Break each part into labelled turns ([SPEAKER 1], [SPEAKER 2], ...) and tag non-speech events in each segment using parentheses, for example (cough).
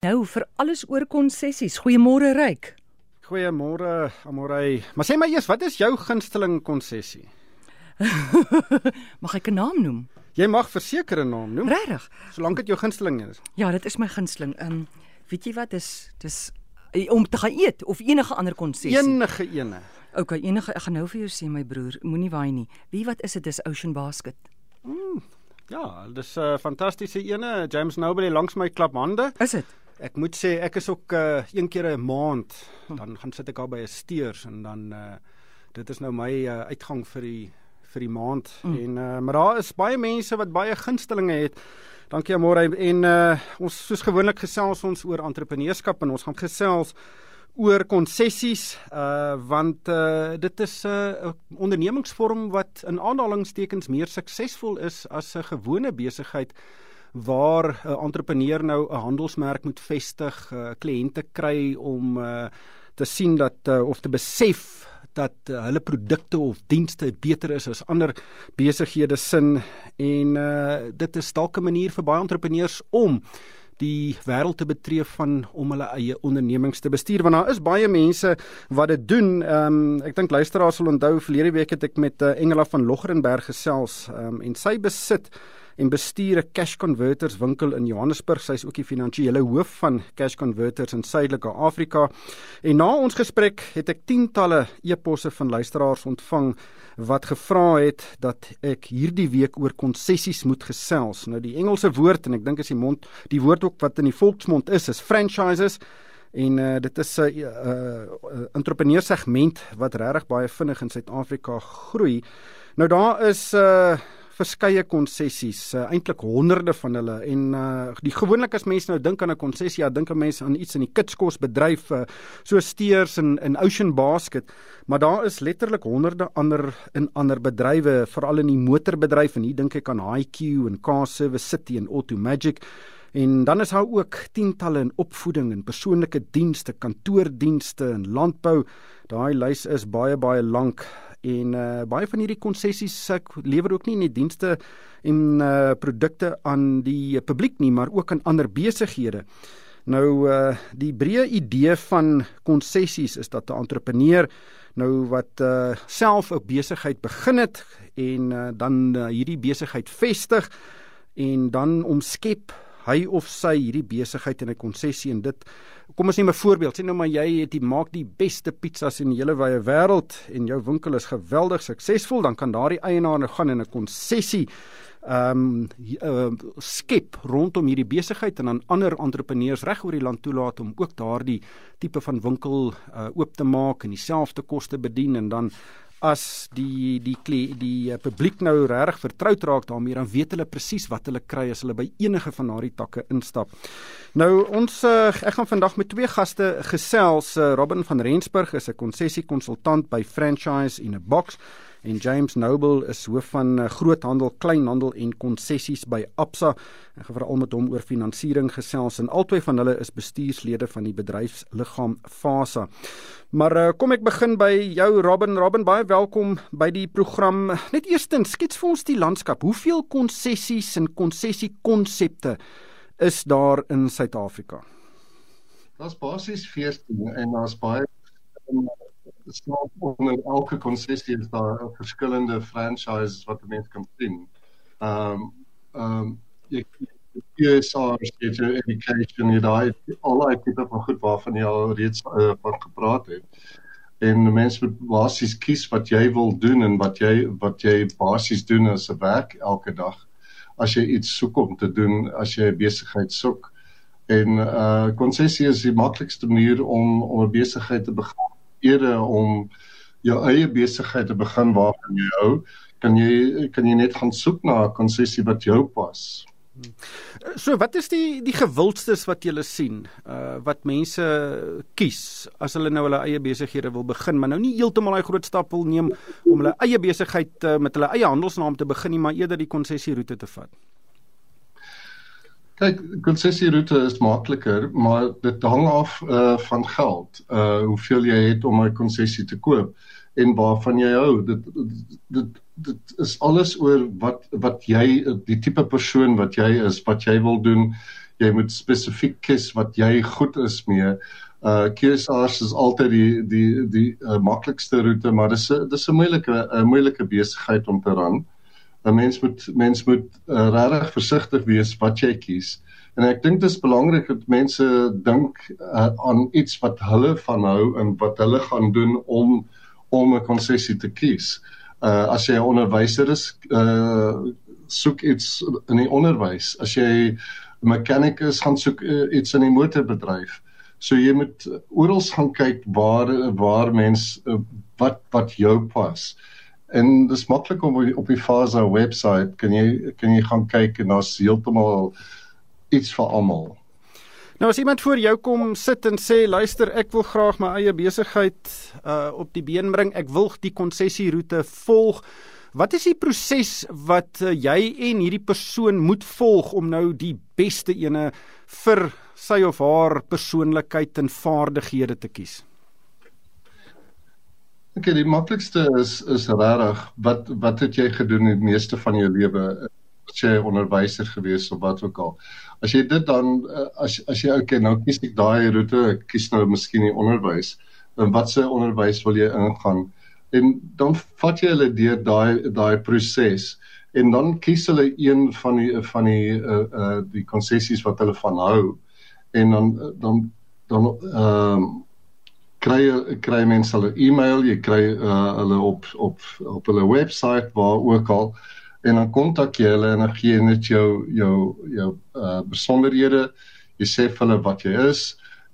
[SPEAKER 1] Nou vir alles oor konsessies. Goeiemôre Ryk.
[SPEAKER 2] Goeiemôre Amorey. Maar sê my eers, wat is jou gunsteling konsessie? (laughs)
[SPEAKER 1] mag ek 'n naam noem?
[SPEAKER 2] Jy mag verseker 'n naam noem.
[SPEAKER 1] Regtig?
[SPEAKER 2] Solank dit jou gunsteling is.
[SPEAKER 1] Ja, dit is my gunsteling. Ehm um, weet jy wat is dis eh, om te gaan eet of enige ander konsessie?
[SPEAKER 2] Enige ene.
[SPEAKER 1] OK, enige ek gaan nou vir jou sê my broer, moenie waai nie. Wie wat is dit? Dis Ocean Basket.
[SPEAKER 2] Mm, ja, dis 'n uh, fantastiese ene. James Noble langs my klap hande.
[SPEAKER 1] Is dit?
[SPEAKER 2] Ek moet sê ek is ook uh, een keer 'n maand dan gaan sit ek al by 'n steers en dan uh, dit is nou my uh, uitgang vir die vir die maand mm. en uh, maar daar is baie mense wat baie gunstelinge het. Dankie môre en uh, ons soos gewoonlik gesels ons oor entrepreneurskap en ons gaan gesels oor konsessies uh want uh dit is 'n uh, ondernemingsvorm wat in aanhalingstekens meer suksesvol is as 'n gewone besigheid waar 'n uh, entrepreneur nou 'n handelsmerk moet vestig, uh, kliënte kry om uh, te sien dat uh, of te besef dat uh, hulle produkte of dienste beter is as ander besighede sin en uh, dit is dalk 'n manier vir baie entrepreneurs om die wêreld te betree van om hulle eie ondernemings te bestuur want daar is baie mense wat dit doen. Ehm um, ek dink luisteraars sal onthou verlede week het ek met uh, Engela van Loggerenberg gesels um, en sy besit en bestuur 'n Cash Converters winkel in Johannesburg. Sy is ook die finansiële hoof van Cash Converters in Suidelike Afrika. En na ons gesprek het ek tientalle e-posse van luisteraars ontvang wat gevra het dat ek hierdie week oor konsessies moet gesels. Nou die Engelse woord en ek dink is die mond die woord ook wat in die volksmond is is franchises en uh, dit is 'n uh, uh, entrepreneursegment wat regtig baie vinnig in Suid-Afrika groei. Nou daar is 'n uh, verskeie konsessies, uh, eintlik honderde van hulle en uh, die gewoonlik as mense nou dink aan 'n konsessie, ja, dink 'n mens aan iets in die kitskosbedryf uh, so steers en in Ocean Basket, maar daar is letterlik honderde ander in ander bedrywe, veral in die motorbedryf en hier dink ek aan HiQ en Car Service City en Automagic. En dan is daar ook tientalle in opvoeding en persoonlike dienste, kantoordienste en landbou. Daai lys is baie baie lank en uh, baie van hierdie konsessies ek lewer ook nie net dienste en uh, produkte aan die publiek nie, maar ook aan ander besighede. Nou uh, die breë idee van konsessies is dat 'n entrepreneur nou wat uh, self 'n besigheid begin het en uh, dan uh, hierdie besigheid vestig en dan omskep hy of sy hierdie besigheid in 'n konsessie en dit kom ons neem 'n voorbeeld. Sê nou maar jy het die maak die beste pizzas in die hele wye wêreld en jou winkel is geweldig suksesvol dan kan daardie eienaar nou gaan in 'n konsessie ehm um, uh, skep rondom hierdie besigheid en dan ander entrepreneurs reg oor die land toelaat om ook daardie tipe van winkel uh, oop te maak en dieselfde koste bedien en dan as die die die, die uh, publiek nou regtig vertroud raak daarmee dan weet hulle presies wat hulle kry as hulle by enige van daardie takke instap. Nou ons uh, ek gaan vandag met twee gaste gesels. Uh, Robin van Rensburg is 'n konsessiekonsultant by Franchise in a Box en James Noble is hoof van uh, groothandel, kleinhandel en konsessies by Absa. Ek gaan veral met hom oor finansiering gesels en albei van hulle is bestuurslede van die bedryfsliggaam Fasa. Maar uh, kom ek begin by jou Robin. Robin, baie welkom by die program. Net eerstens, skets vir ons die landskap. Hoeveel konsessies en konsessiekonsepte is daar in Suid-Afrika?
[SPEAKER 3] Daar's basies 14 en daar's baie snaak onder elke konsessie is daar verskillende franchises wat mense kan sien. Ehm um, ehm um, jy PSR het jou education jy daai al daai tipe van goed waarvan jy al reeds uh, van gepraat het. En mense moet basies kies wat jy wil doen en wat jy wat jy basies doen as 'n werk elke dag. As jy iets soek om te doen, as jy 'n besigheid soek. En uh konsessie is die maklikste manier om om 'n besigheid te begin eerder om jou eie besigheid te begin waarvan jy hou, kan jy kan jy net gaan soek na 'n konsessie wat jou pas.
[SPEAKER 2] So wat is die die gewildstes wat jy sien uh wat mense kies as hulle nou hulle eie besighede wil begin maar nou nie heeltemal daai groot stap wil neem om hulle eie besigheid uh, met hulle eie handelsnaam te begin nie maar eerder die konsessie roete te vat.
[SPEAKER 3] Kyk, konsessieroute is makliker, maar dit hang af uh van geld. Uh hoeveel jy het om 'n konsessie te koop en waarvan jy hou. Dit dit dit is alles oor wat wat jy die tipe persoon wat jy is, wat jy wil doen, jy moet spesifiek kies wat jy goed is mee. Uh QSRs is altyd die die die uh, maklikste roete, maar dis 'n dis 'n moeilike 'n moeilike besigheid om te ran. 'n Mens moet mens moet uh, regtig versigtig wees wat jy kies. En ek dink dit is belangrik dat mense dink uh, aan iets wat hulle van hou en wat hulle gaan doen om om 'n konsessie te kies. Uh as jy 'n onderwyser is, uh soek iets in die onderwys. As jy 'n mechanic is, gaan soek uh, iets in die motorbedryf. So jy moet oral gaan kyk waar waar mens uh, wat wat jou pas. En dis maklik om op die Fasa webwerf kan jy kan jy gaan kyk en daar's heeltemal iets vir almal.
[SPEAKER 2] Nou as iemand voor jou kom sit en sê luister ek wil graag my eie besigheid uh op die been bring, ek wil die konsessieroete volg. Wat is die proses wat uh, jy en hierdie persoon moet volg om nou die beste ene vir sy of haar persoonlikheid en vaardighede te kies?
[SPEAKER 3] Ek okay, die maklikste is is regtig wat wat het jy gedoen die meeste van jou lewe? as jy onderwyser gewees of wat ook al. As jy dit dan eh, as as jy okay, nou kies ek daai roete, ek kies nou miskien die onderwys. En wat se onderwys wil jy ingaan? En dan vat jy hulle deur daai daai proses en dan kies hulle een van die van die uh uh die konsessies wat hulle van hou en dan dan dan ehm uh, kry kry mense hulle e-mail, jy kry uh hulle op op op hulle webwerf waar ook al en dan kontak jy hulle en dan gee jy net jou jou jou uh besonderhede. Jy sê vir hulle wat jy is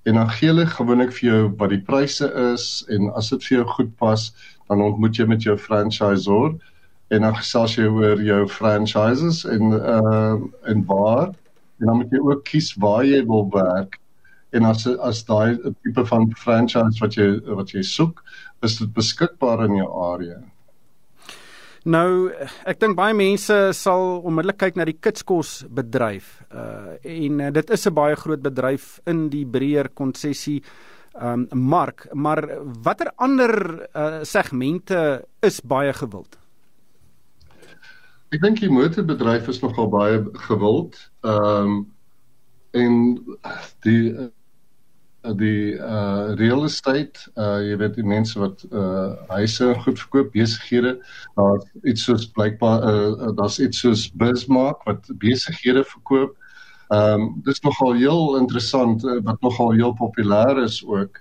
[SPEAKER 3] en dan gee hulle gewoonlik vir jou wat die pryse is en as dit vir jou goed pas, dan ontmoet jy met jou franchisor en dan gesels jy oor jou franchises en uh en waar en dan moet jy ook kies waar jy wil werk en as as daai tipe van franchise wat jy wat jy soek, is dit beskikbaar in jou area.
[SPEAKER 2] Nou ek dink baie mense sal onmiddellik kyk na die kitskos bedryf. Uh en uh, dit is 'n baie groot bedryf in die breër konsessie um mark, maar watter ander uh segmente is baie gewild?
[SPEAKER 3] Ek dink die motorbedryf is nogal baie gewild. Um en die die uh real estate uh jy weet die mense wat uh huise goed verkoop besighede daar iets soos blykbaar uh daar's iets soos Bismarck wat besighede verkoop. Ehm um, dis nogal heel interessant uh, wat nogal heel populêr is ook.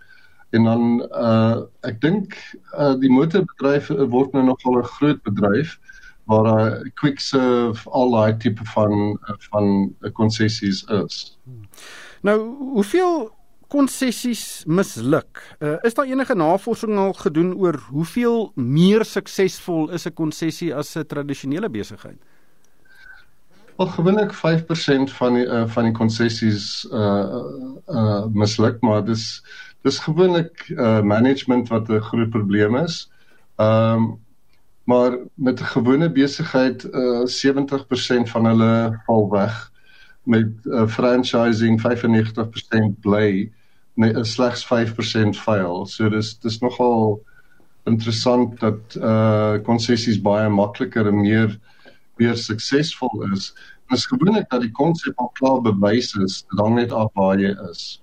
[SPEAKER 3] En dan uh ek dink uh die motorbedryf word nou nogal 'n groot bedryf waar daar uh, quick serve al daai tipe van van konsessies is.
[SPEAKER 2] Nou, hoeveel konsessies misluk. Uh, is daar enige navorsing al gedoen oor hoeveel meer suksesvol is 'n konsessie as 'n tradisionele besigheid?
[SPEAKER 3] Wel gewoonlik 5% van die uh, van die konsessies uh uh misluk, maar dis dis gewoonlik uh management wat 'n groot probleem is. Ehm um, maar met 'n gewone besigheid uh 70% van hulle val weg met uh, franchising 95% bly nee, slegs 5% faal. So dis dis nogal interessant dat uh konsessies baie makliker en meer meer suksesvol is. Dit is gewoonlik dat die konsep al klaar bewys is, dan net af waar jy is.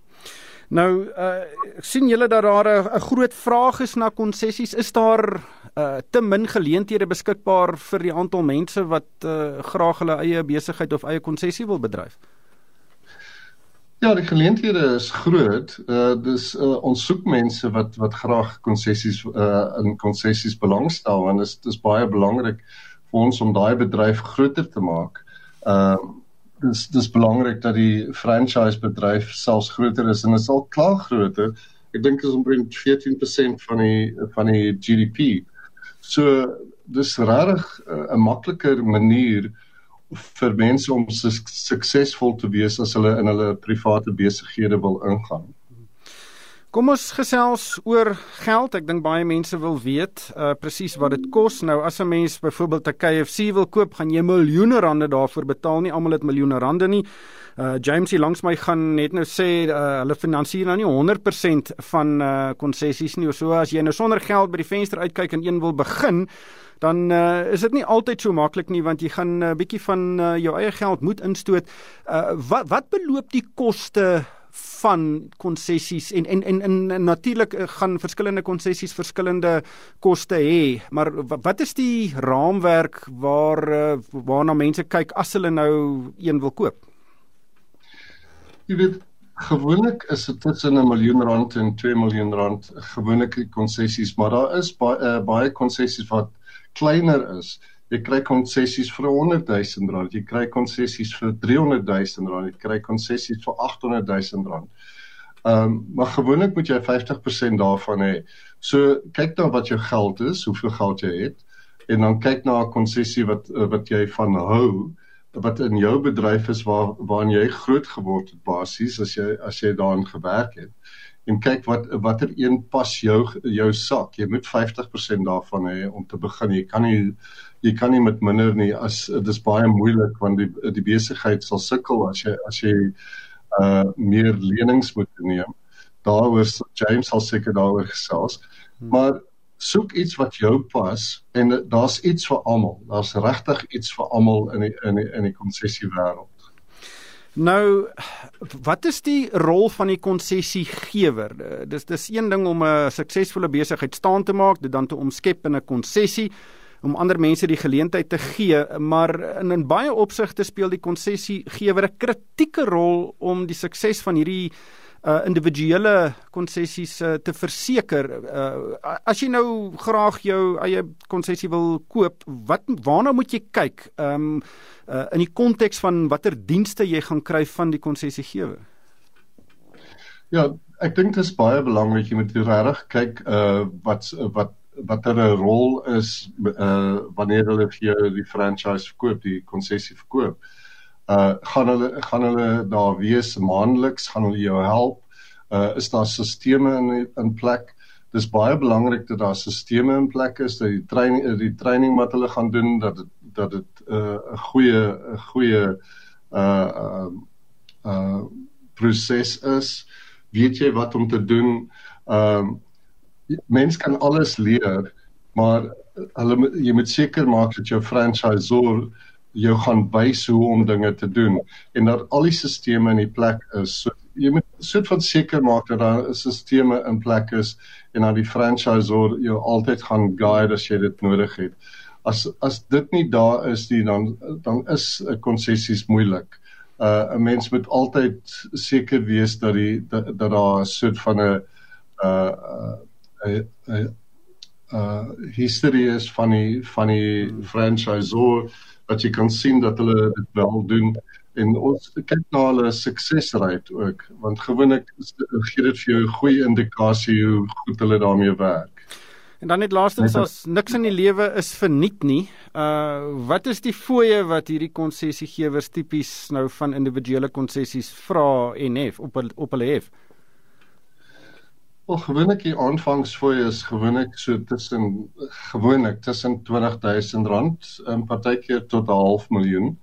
[SPEAKER 2] Nou uh sien julle dat daar 'n groot vraag is na konsessies. Is daar uh te min geleenthede beskikbaar vir die aantal mense wat uh graag hulle eie besigheid of eie konsessie wil bedryf?
[SPEAKER 3] Ja, die geleenthede is groot. Uh dis uh, ons soek mense wat wat graag konsessies uh in konsessies belangstel en dis dis baie belangrik vir ons om daai bedryf groter te maak. Uh dis dis belangrik dat die franchise bedryf selfs groter is en dit sal klaar groter. Ek dink is omtrent 14% van die van die GDP. So dis regtig 'n uh, makliker manier vir mense om su suksesvol te wees as hulle in hulle private besighede wil ingaan.
[SPEAKER 2] Kom ons gesels oor geld. Ek dink baie mense wil weet uh presies wat dit kos. Nou as 'n mens byvoorbeeld 'n KFC wil koop, gaan jy miljoene rande daarvoor betaal. Nie almal het miljoene rande nie. Uh James hier langs my gaan net nou sê uh, hulle finansier nou nie 100% van uh konsessies nie. So as jy nou sonder geld by die venster uitkyk en een wil begin, dan uh, is dit nie altyd so maklik nie want jy gaan 'n uh, bietjie van uh, jou eie geld moet instoot. Uh wat wat beloop die koste van konsessies en en en, en, en natuurlik gaan verskillende konsessies verskillende koste hê, maar wat is die raamwerk waar waarna mense kyk as hulle nou een wil koop?
[SPEAKER 3] Jy weet gewoonlik is dit tussen 'n miljoen rand en 2 miljoen rand gewoonlik konsessies, maar daar is baie uh, baie konsessies wat kleiner is jy kry konsessies vir 100 000 rand, jy kry konsessies vir 300 000 rand, jy kry konsessies vir 800 000 rand. Ehm um, maar gewoonlik moet jy 50% daarvan hê. So kyk dan wat jou geld is, hoeveel geld jy het en dan kyk na 'n konsessie wat wat jy van hou wat in jou bedryf is waar waarin jy groot geword het basies as jy as jy daarin gewerk het en kyk wat watter een pas jou jou sak jy moet 50% daarvan hê om te begin jy kan nie jy kan nie met minder nie as dit is baie moeilik want die die besigheid sal sukkel as jy as jy uh meer lenings moet neem. Daaroor James sal seker daaroor gesels. Hmm. Maar soek iets wat jou pas en daar's iets vir almal. Daar's regtig iets vir almal in die in die in die konsessie wêreld.
[SPEAKER 2] Nou wat is die rol van die konsessiegewer? Dis dis een ding om 'n suksesvolle besigheid staan te maak, dit dan te omskep in 'n konsessie om ander mense die geleentheid te gee, maar in, in baie opsigte speel die konsessiegewer 'n kritieke rol om die sukses van hierdie uh individuele konsessies uh, te verseker. Uh as jy nou graag jou eie konsessie wil koop, wat waarna moet jy kyk? Um uh in die konteks van watter dienste jy gaan kry van die konsessiegewer?
[SPEAKER 3] Ja, ek dink dit is baie belangrik jy moet regtig kyk uh wat wat watter rol is uh wanneer hulle vir jou die franchise verkoop, die konsessie verkoop. Uh gaan hulle gaan hulle daar wees maandeliks, gaan hulle jou help? Uh is daar sisteme in in plek? Dis baie belangrik dat daar sisteme in plek is, dat die training die training wat hulle gaan doen dat dit dat dit 'n uh, goeie goeie uh uh uh proses is. Weet jy wat om te doen? Ehm uh, mens kan alles leer, maar hulle jy moet seker maak dat jou franchisor jou gaan wys hoe om dinge te doen en dat al die stelsels in die plek is. So jy moet soort van seker maak dat daar stelsels in plek is en dat die franchisor jou altyd gaan guide as jy dit nodig het. As as dit nie daar is nie dan dan is 'n konsessies moeilik. Uh 'n mens moet altyd seker wees dat die dat, dat daar 'n soort van 'n uh, uh 'n 'n uh history is van die van die franchisor wat jy kan sien dat hulle dit wel doen en ons kyk na hulle suksesrate ook want gewoonlik gee dit vir jou 'n goeie indikasie hoe goed hulle daarmee werk.
[SPEAKER 2] En dan net laastens as niks in die lewe is verniet nie. Uh wat is die fooie wat hierdie konsessiegewers tipies nou van individuele konsessies vra en hef op op hulle hef?
[SPEAKER 3] Wel gewoonlik die aanvangsfooi is gewoonlik so tussen gewoonlik tussen R20000 en partykeer tot 'n half miljoen.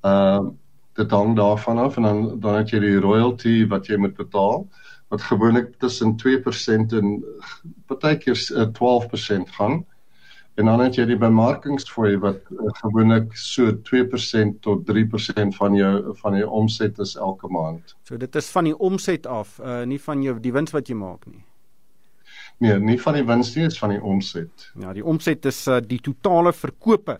[SPEAKER 3] Ehm uh, dit hang daarvan af en dan dan het jy die royalty wat jy moet betaal wat gewoonlik tussen 2% en partykeer 12% gaan. En dan het jy die bemarkingsfooi wat uh, gewoonlik so 2% tot 3% van jou van jou omset is elke maand.
[SPEAKER 2] So dit is van die omset af, uh nie van jou die wins wat jy maak nie.
[SPEAKER 3] Nee, nie van die wins nie, is van die omset.
[SPEAKER 2] Ja, die omset is uh die totale verkope.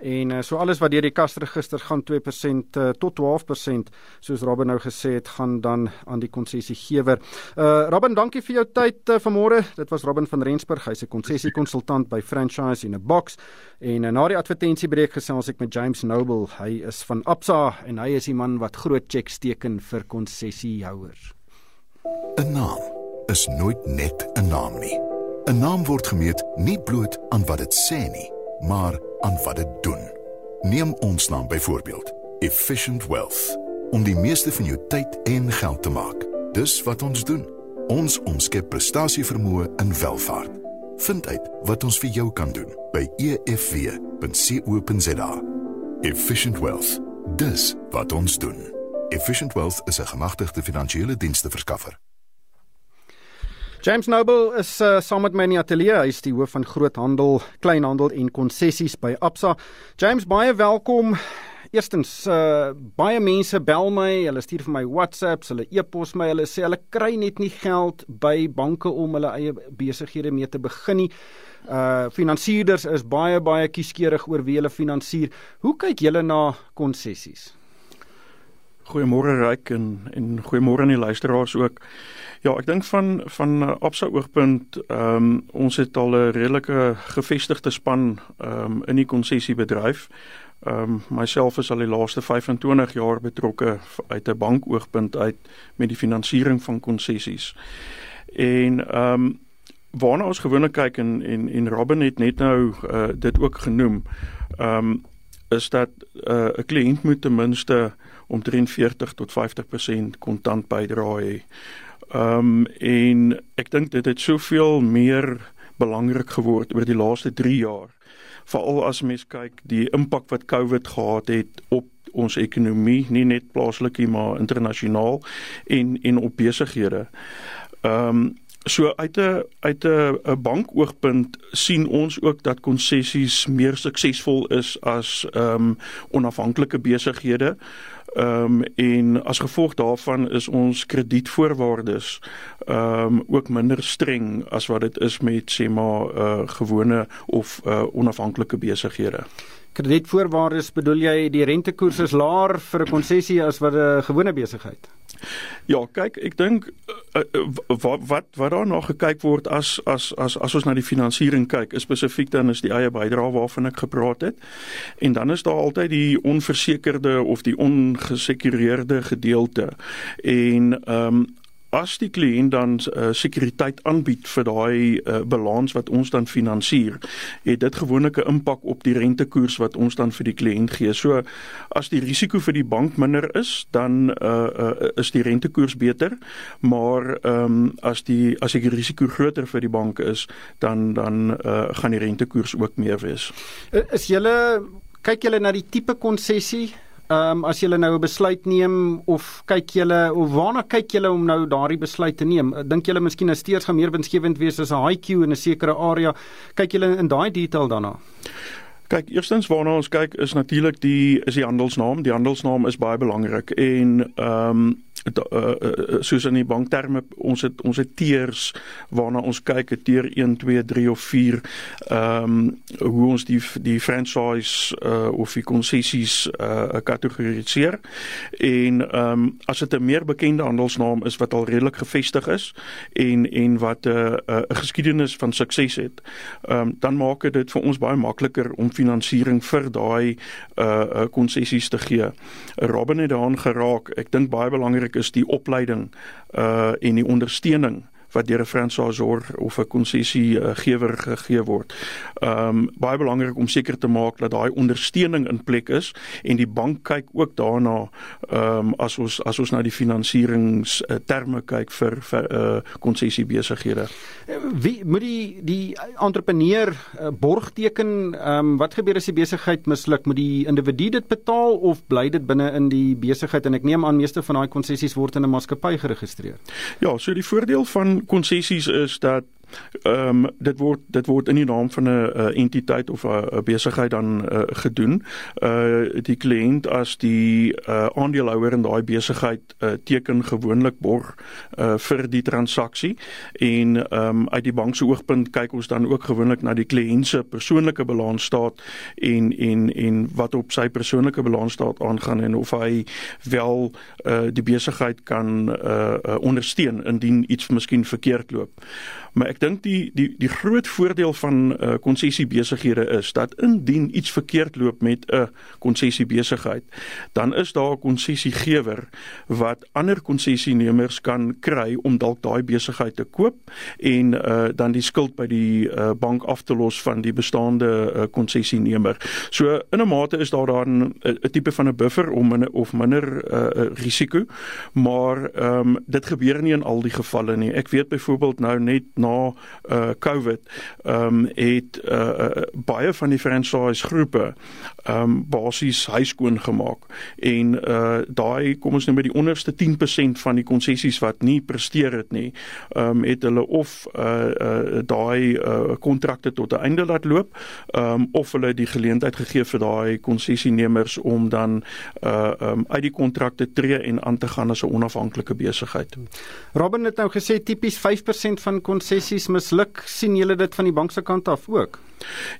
[SPEAKER 2] En uh, so alles wat deur die kasregister gaan 2% uh, tot 12% soos Robin nou gesê het gaan dan aan die konsessiegewer. Uh Robin, dankie vir jou tyd uh, vanmôre. Dit was Robin van Rensburg, hy's 'n konsessiekonsultant by Franchise in a Box. En uh, na die advertensiebreek gesels ek met James Noble. Hy is van Absa en hy is die man wat groot cheques teken vir konsessiehouers.
[SPEAKER 4] 'n Naam is nooit net 'n naam nie. 'n Naam word gemeet nie bloot aan wat dit sê nie maar aan wat dit doen. Neem ons naam byvoorbeeld, Efficient Wealth, om die meeste van jou tyd en geld te maak. Dis wat ons doen. Ons omskep prestasievermoë in welvaart. Vind uit wat ons vir jou kan doen by efw.co.za. Efficient Wealth. Dis wat ons doen. Efficient Wealth is 'n gemagtigde finansiële dienste verskaffer.
[SPEAKER 2] James Noble is uh, saam met my in die ateljee. Hy is die hoof van groothandel, kleinhandel en konsessies by Absa. James, baie welkom. Eerstens, uh, baie mense bel my, hulle stuur vir my WhatsApps, hulle e-pos my, hulle sê hulle kry net nie geld by banke om hulle eie besighede mee te begin nie. Uh finansierders is baie baie kieskeurig oor wie hulle finansier. Hoe kyk julle na konsessies?
[SPEAKER 5] Goeiemôre Ryk en en goeiemôre aan die luisteraars ook. Ja, ek dink van van Absa oogpunt, ehm um, ons het al 'n redelike gevestigde span ehm um, in die konsessiebedryf. Ehm um, myself is al die laaste 25 jaar betrokke uit 'n bankoogpunt uit met die finansiering van konsessies. En ehm um, waarna ons gewoonlik kyk en en en Robin het net nou uh, dit ook genoem. Ehm um, is dat uh, 'n uh, kliënt moet ten minste omtrent 40 tot 50% kontant bydra hê. Ehm um, en ek dink dit het soveel meer belangrik geword oor die laaste 3 jaar. Veral as mens kyk die impak wat COVID gehad het op ons ekonomie, nie net plaaslik nie, maar internasionaal en en op besighede. Ehm um, So uit 'n uit 'n 'n bankoogpunt sien ons ook dat konsessies meer suksesvol is as ehm um, onafhanklike besighede. Ehm um, en as gevolg daarvan is ons kredietvoorwaardes ehm um, ook minder streng as wat dit is met sê maar uh, gewone of uh, onafhanklike besighede.
[SPEAKER 2] Kredietvoorwaardes bedoel jy die rentekoers is laer vir 'n konsessie as wat 'n gewone besigheid?
[SPEAKER 5] Ja, kyk, ek dink uh, wat wat wat daarna gekyk word as as as as ons na die finansiering kyk, spesifiek dan is die eie bydrae waarvan ek gepraat het. En dan is daar altyd die onversekerde of die ongesekureerde gedeelte. En ehm um, as die kliënt dan uh, sekuriteit aanbied vir daai uh, balans wat ons dan finansier, het dit gewoonlik 'n impak op die rentekoers wat ons dan vir die kliënt gee. So as die risiko vir die bank minder is, dan uh, uh, is die rentekoers beter, maar ehm um, as die as die risiko groter vir die bank is, dan dan uh, gaan die rentekoers ook meer wees.
[SPEAKER 2] Is julle kyk julle na die tipe konsessie Ehm um, as julle nou 'n besluit neem of kyk julle of waarna kyk julle om nou daardie besluit te neem? Dink julle miskien 'n steeds meer winsgewend wees as 'n high Q in 'n sekere area? Kyk julle in daai detail daarna?
[SPEAKER 5] Kyk, eerstens waarna ons kyk is natuurlik die is die handelsnaam. Die handelsnaam is baie belangrik en ehm um, uh, uh, soos in die bankterme ons het ons het tiers waarna ons kyk tier 1 2 3 of 4 ehm um, hoe ons die die franchise uh, of die konsessies uh, kategoriseer en ehm um, as dit 'n meer bekende handelsnaam is wat al redelik gevestig is en en wat 'n uh, 'n uh, geskiedenis van sukses het ehm um, dan maak dit vir ons baie makliker om finansiering vir daai uh konsessies uh, te gee. Robin het daaraan geraak. Ek dink baie belangrik is die opleiding uh en die ondersteuning wat deur 'n franchisor of 'n konsessiegewer gegee word. Ehm um, baie belangrik om seker te maak dat daai ondersteuning in plek is en die bank kyk ook daarna ehm um, as ons as ons na die finansierings terme kyk vir vir uh konsessiebesighede.
[SPEAKER 2] Wie moet die die entrepreneur uh, borg teken? Ehm um, wat gebeur as die besigheid misluk? Moet die individu dit betaal of bly dit binne in die besigheid en ek neem aan meeste van daai konsessies word in 'n maatskappy geregistreer?
[SPEAKER 5] Ja, so die voordeel van konsessies is dat Ehm um, dit word dit word in die naam van 'n entiteit of 'n besigheid dan uh, gedoen. Uh die kliënt as die uh, aandeelhouer in daai besigheid uh, teken gewoonlik borg uh, vir die transaksie en ehm um, uit die bank se oogpunt kyk ons dan ook gewoonlik na die kliënt se persoonlike balansstaat en en en wat op sy persoonlike balansstaat aangaan en of hy wel uh, die besigheid kan uh, uh, ondersteun indien iets miskien verkeerd loop. Maar ek dink die die die groot voordeel van uh, konsessiebesighede is dat indien iets verkeerd loop met 'n konsessiebesigheid, dan is daar 'n konsessiegewer wat ander konsessienemers kan kry om dalk daai besigheid te koop en uh, dan die skuld by die uh, bank af te los van die bestaande konsessienemer. Uh, so in 'n mate is daar dan 'n tipe van 'n buffer om minder of minder uh, risiko, maar ehm um, dit gebeur nie in al die gevalle nie. Ek weet byvoorbeeld nou net na uh COVID. Ehm um, het uh baie van die franchise groepe ehm um, basies huiskoon gemaak en uh daai kom ons nou met die onderste 10% van die konsessies wat nie presteer het nie ehm um, het hulle of uh uh daai uh kontrakte tot 'n einde laat loop ehm um, of hulle die geleentheid gegee vir daai konsessienemers om dan uh um uit die kontrakte tree en aan te gaan as 'n onafhanklike besigheid.
[SPEAKER 2] Robin het nou gesê tipies 5% van konsessies misluk. sien julle dit van die bank se kant af ook?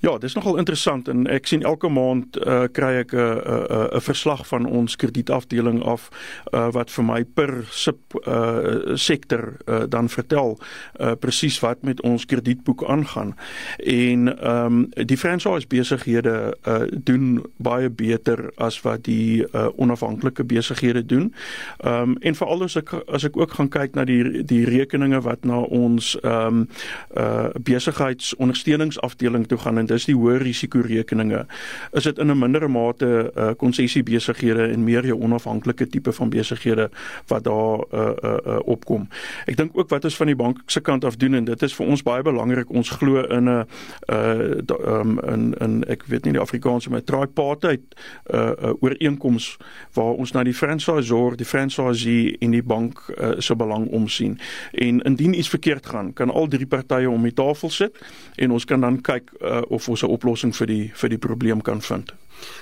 [SPEAKER 5] Ja, dis nogal interessant en ek sien elke maand uh, kry ek 'n 'n 'n verslag van ons kredietafdeling af uh, wat vir my per sub uh, sektor uh, dan vertel uh, presies wat met ons kredietboek aangaan. En ehm um, die franchise besighede uh, doen baie beter as wat die uh, onafhanklike besighede doen. Ehm um, en veral as ek as ek ook gaan kyk na die die rekeninge wat na ons ehm um, uh, besigheidsondersteuningsafdeling toe gaan en dis die hoë risiko rekeninge is dit in 'n mindere mate uh, konsessie besighede en meer jou onafhanklike tipe van besighede wat daar uh, uh, uh, opkom. Ek dink ook wat ons van die bank se kant af doen en dit is vir ons baie belangrik ons glo in 'n uh um, in in ek weet nie die Afrikaanse met tripartite uh, uh ooreenkoms waar ons na die franchisor, die franchisee en die bank uh, se belang omsien. En indien iets verkeerd gaan, kan al drie partye om die tafel sit en ons kan dan kyk uh, of ons 'n oplossing vir die vir die probleem kan vind.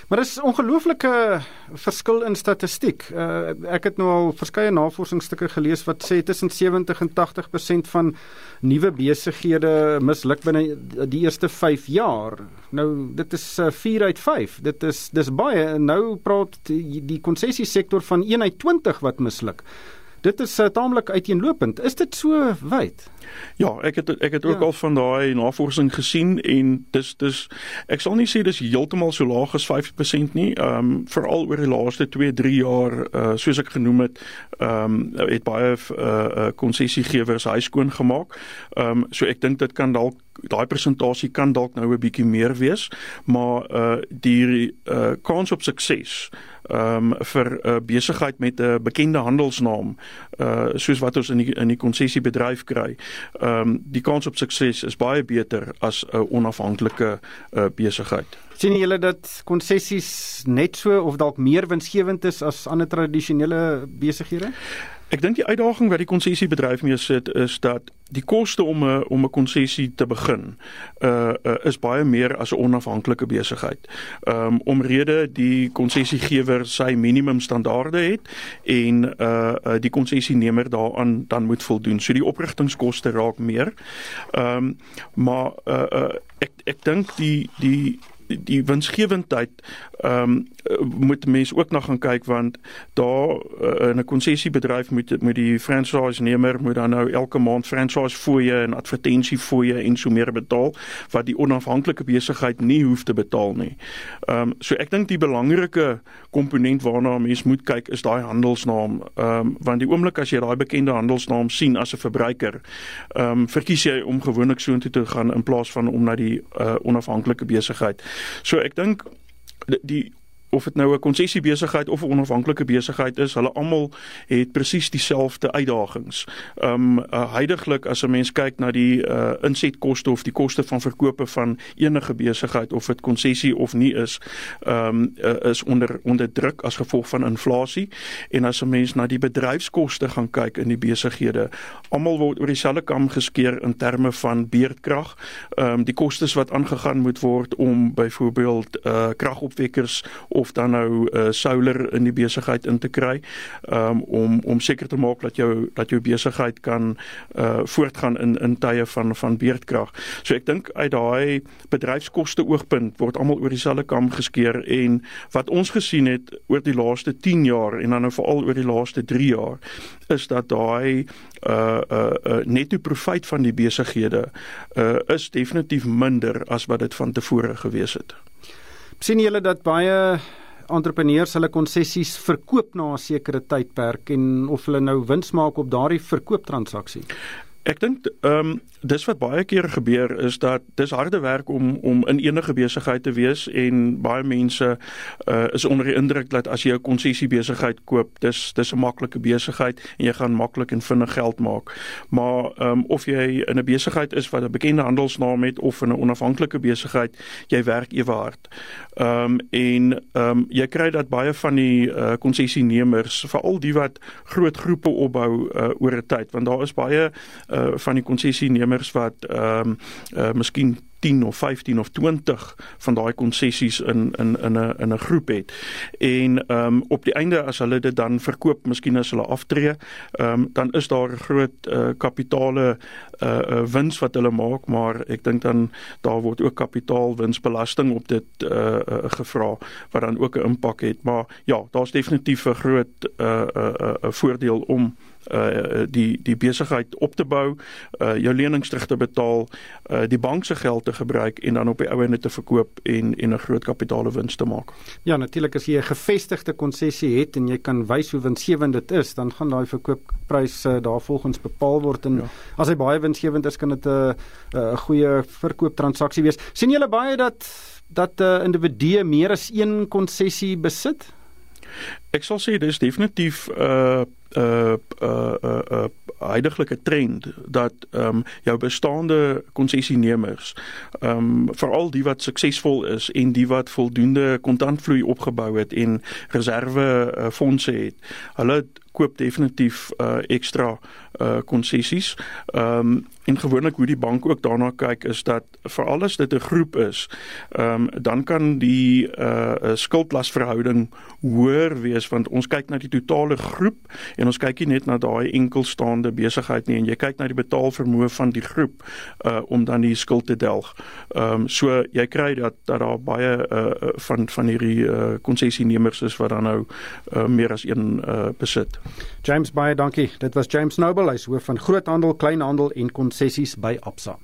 [SPEAKER 2] Maar dis ongelooflike verskil in statistiek. Uh, ek het nou al verskeie navorsingsstukke gelees wat sê tussen 70 en 80% van nuwe besighede misluk binne die eerste 5 jaar. Nou dit is uh, 4 uit 5. Dit is dis baie. Nou praat die, die konsessiesektor van 1 uit 20 wat misluk. Dit is uh, taamlik uiteenlopend. Is dit so wyd?
[SPEAKER 5] Ja, ek het ek het ook ja. al van daai navorsing gesien en dis dis ek sal nie sê dis heeltemal so laag as 5% nie. Ehm um, veral oor die laaste 2, 3 jaar uh soos ek genoem het, ehm um, het baie uh konsessiegewers uh, huiskoon gemaak. Ehm um, so ek dink dit kan dalk daai persentasie kan dalk nou 'n bietjie meer wees, maar uh die uh kans op sukses ehm um, vir 'n uh, besigheid met 'n bekende handelsnaam uh soos wat ons in die in die konsessiebedryf kry. Ehm um, die kans op sukses is baie beter as 'n onafhanklike uh besigheid.
[SPEAKER 2] Sien julle dat konsessies net so of dalk meer winsgewend is as ander tradisionele besighede?
[SPEAKER 5] Ek dink die uitdaging wat die konsessiebedryf mee sit is dat die koste om 'n om 'n konsessie te begin uh, uh is baie meer as 'n onafhanklike besigheid. Um omrede die konsessiegewer sy minimum standaarde het en uh, uh die konsessienemer daaraan dan moet voldoen. So die oprigtingskoste raak meer. Um maar uh, uh ek ek dink die die die winsgewendheid ehm um, moet mense ook na gaan kyk want daar uh, in 'n konsessiebedryf moet moet die franchise nemer moet dan nou elke maand franchise fooie en advertensie fooie en so meer betaal wat die onafhanklike besigheid nie hoef te betaal nie. Ehm um, so ek dink die belangrike komponent waarna mense moet kyk is daai handelsnaam. Ehm um, want die oomblik as jy daai bekende handelsnaam sien as 'n verbruiker, ehm um, verkies jy om gewoonlik soontoe te gaan in plaas van om na die uh, onafhanklike besigheid. So ek dink die of dit nou 'n konsessiebesigheid of 'n onafhanklike besigheid is, hulle almal het presies dieselfde uitdagings. Um uh, huidigelik as 'n mens kyk na die uh, insetkoste of die koste van verkope van enige besigheid of dit konsessie of nie is, um uh, is onder onder druk as gevolg van inflasie en as 'n mens na die bedryfskoste gaan kyk in die besighede, almal word oor dieselfde kam geskeer in terme van beerdkrag, um die kostes wat aangegaan moet word om byvoorbeeld uh kragopwekkers of of dan nou uh, solar in die besigheid in te kry um, om om seker te maak dat jou dat jou besigheid kan uh, voortgaan in in tye van van beerdkrag. So ek dink uit daai bedryfskoste oogpunt word almal oor dieselfde kam geskeer en wat ons gesien het oor die laaste 10 jaar en dan nou veral oor die laaste 3 jaar is dat daai uh uh, uh netto profit van die besighede uh is definitief minder as wat dit van tevore gewees het.
[SPEAKER 2] Sien julle dat baie entrepreneurs hulle konsessies verkoop na 'n sekere tydperk en of hulle nou wins maak op daardie verkooptransaksie?
[SPEAKER 5] Ek dink ehm um, dis wat baie keer gebeur is dat dis harde werk om om in enige besigheid te wees en baie mense uh, is onder die indruk dat as jy 'n konsessie besigheid koop, dis dis 'n maklike besigheid en jy gaan maklik en vinnig geld maak. Maar ehm um, of jy in 'n besigheid is wat 'n bekende handelsnaam het of in 'n onafhanklike besigheid, jy werk ewe hard. Ehm um, en ehm um, jy kry dat baie van die uh, konsessienemers, veral die wat groot groepe opbou uh, oor 'n tyd, want daar is baie uh, uh, van die konsessienemers wat ehm um, uh, miskien 10 of 15 of 20 van daai konsessies in in in 'n in 'n groep het. En ehm um, op die einde as hulle dit dan verkoop, miskien as hulle aftree, ehm um, dan is daar 'n groot uh, kapitale uh, uh wins wat hulle maak, maar ek dink dan daar word ook kapitaalwinsbelasting op dit uh, uh gevra wat dan ook 'n impak het. Maar ja, daar's definitief 'n groot uh uh, uh voordeel om uh die die besigheid op te bou, uh jou lenings terug te betaal, uh die bank se geld te gebruik en dan op die ou ende te verkoop en en 'n groot kapitaalewins te maak.
[SPEAKER 2] Ja, natuurlik as jy 'n gevestigde konsessie het en jy kan wys hoe winsgewend dit is, dan gaan daai verkoopprys uh, daarvolgens bepaal word en ja. as hy baie winsgewend is, kan dit 'n 'n goeie verkooptransaksie wees. sien julle baie dat dat 'n uh, individu meer as een konsessie besit?
[SPEAKER 5] Ek sal sê dis definitief 'n uh, 'n uh, uh, uh, uh, huidige trend dat ehm um, jou bestaande konsessienemers ehm um, veral die wat suksesvol is en die wat voldoende kontantvloei opgebou het en reserve uh, fondse het. Hulle koop definitief uh, ekstra uh konsessies. Ehm um, en gewoonlik hoe die bank ook daarna kyk is dat veral as dit 'n groep is, ehm um, dan kan die uh skuldlasverhouding hoër wees want ons kyk na die totale groep en ons kyk nie net na daai enkelstaande besigheid nie en jy kyk na die betaalvermoë van die groep uh om dan die skuld te delg. Ehm um, so jy kry dat dat daar baie uh van van hierdie uh konsessienemers is wat dan nou uh meer as een uh besit.
[SPEAKER 2] James baie dankie. Dit was James Noble, hy's hoof van groothandel, kleinhandel en konsessies by Absa.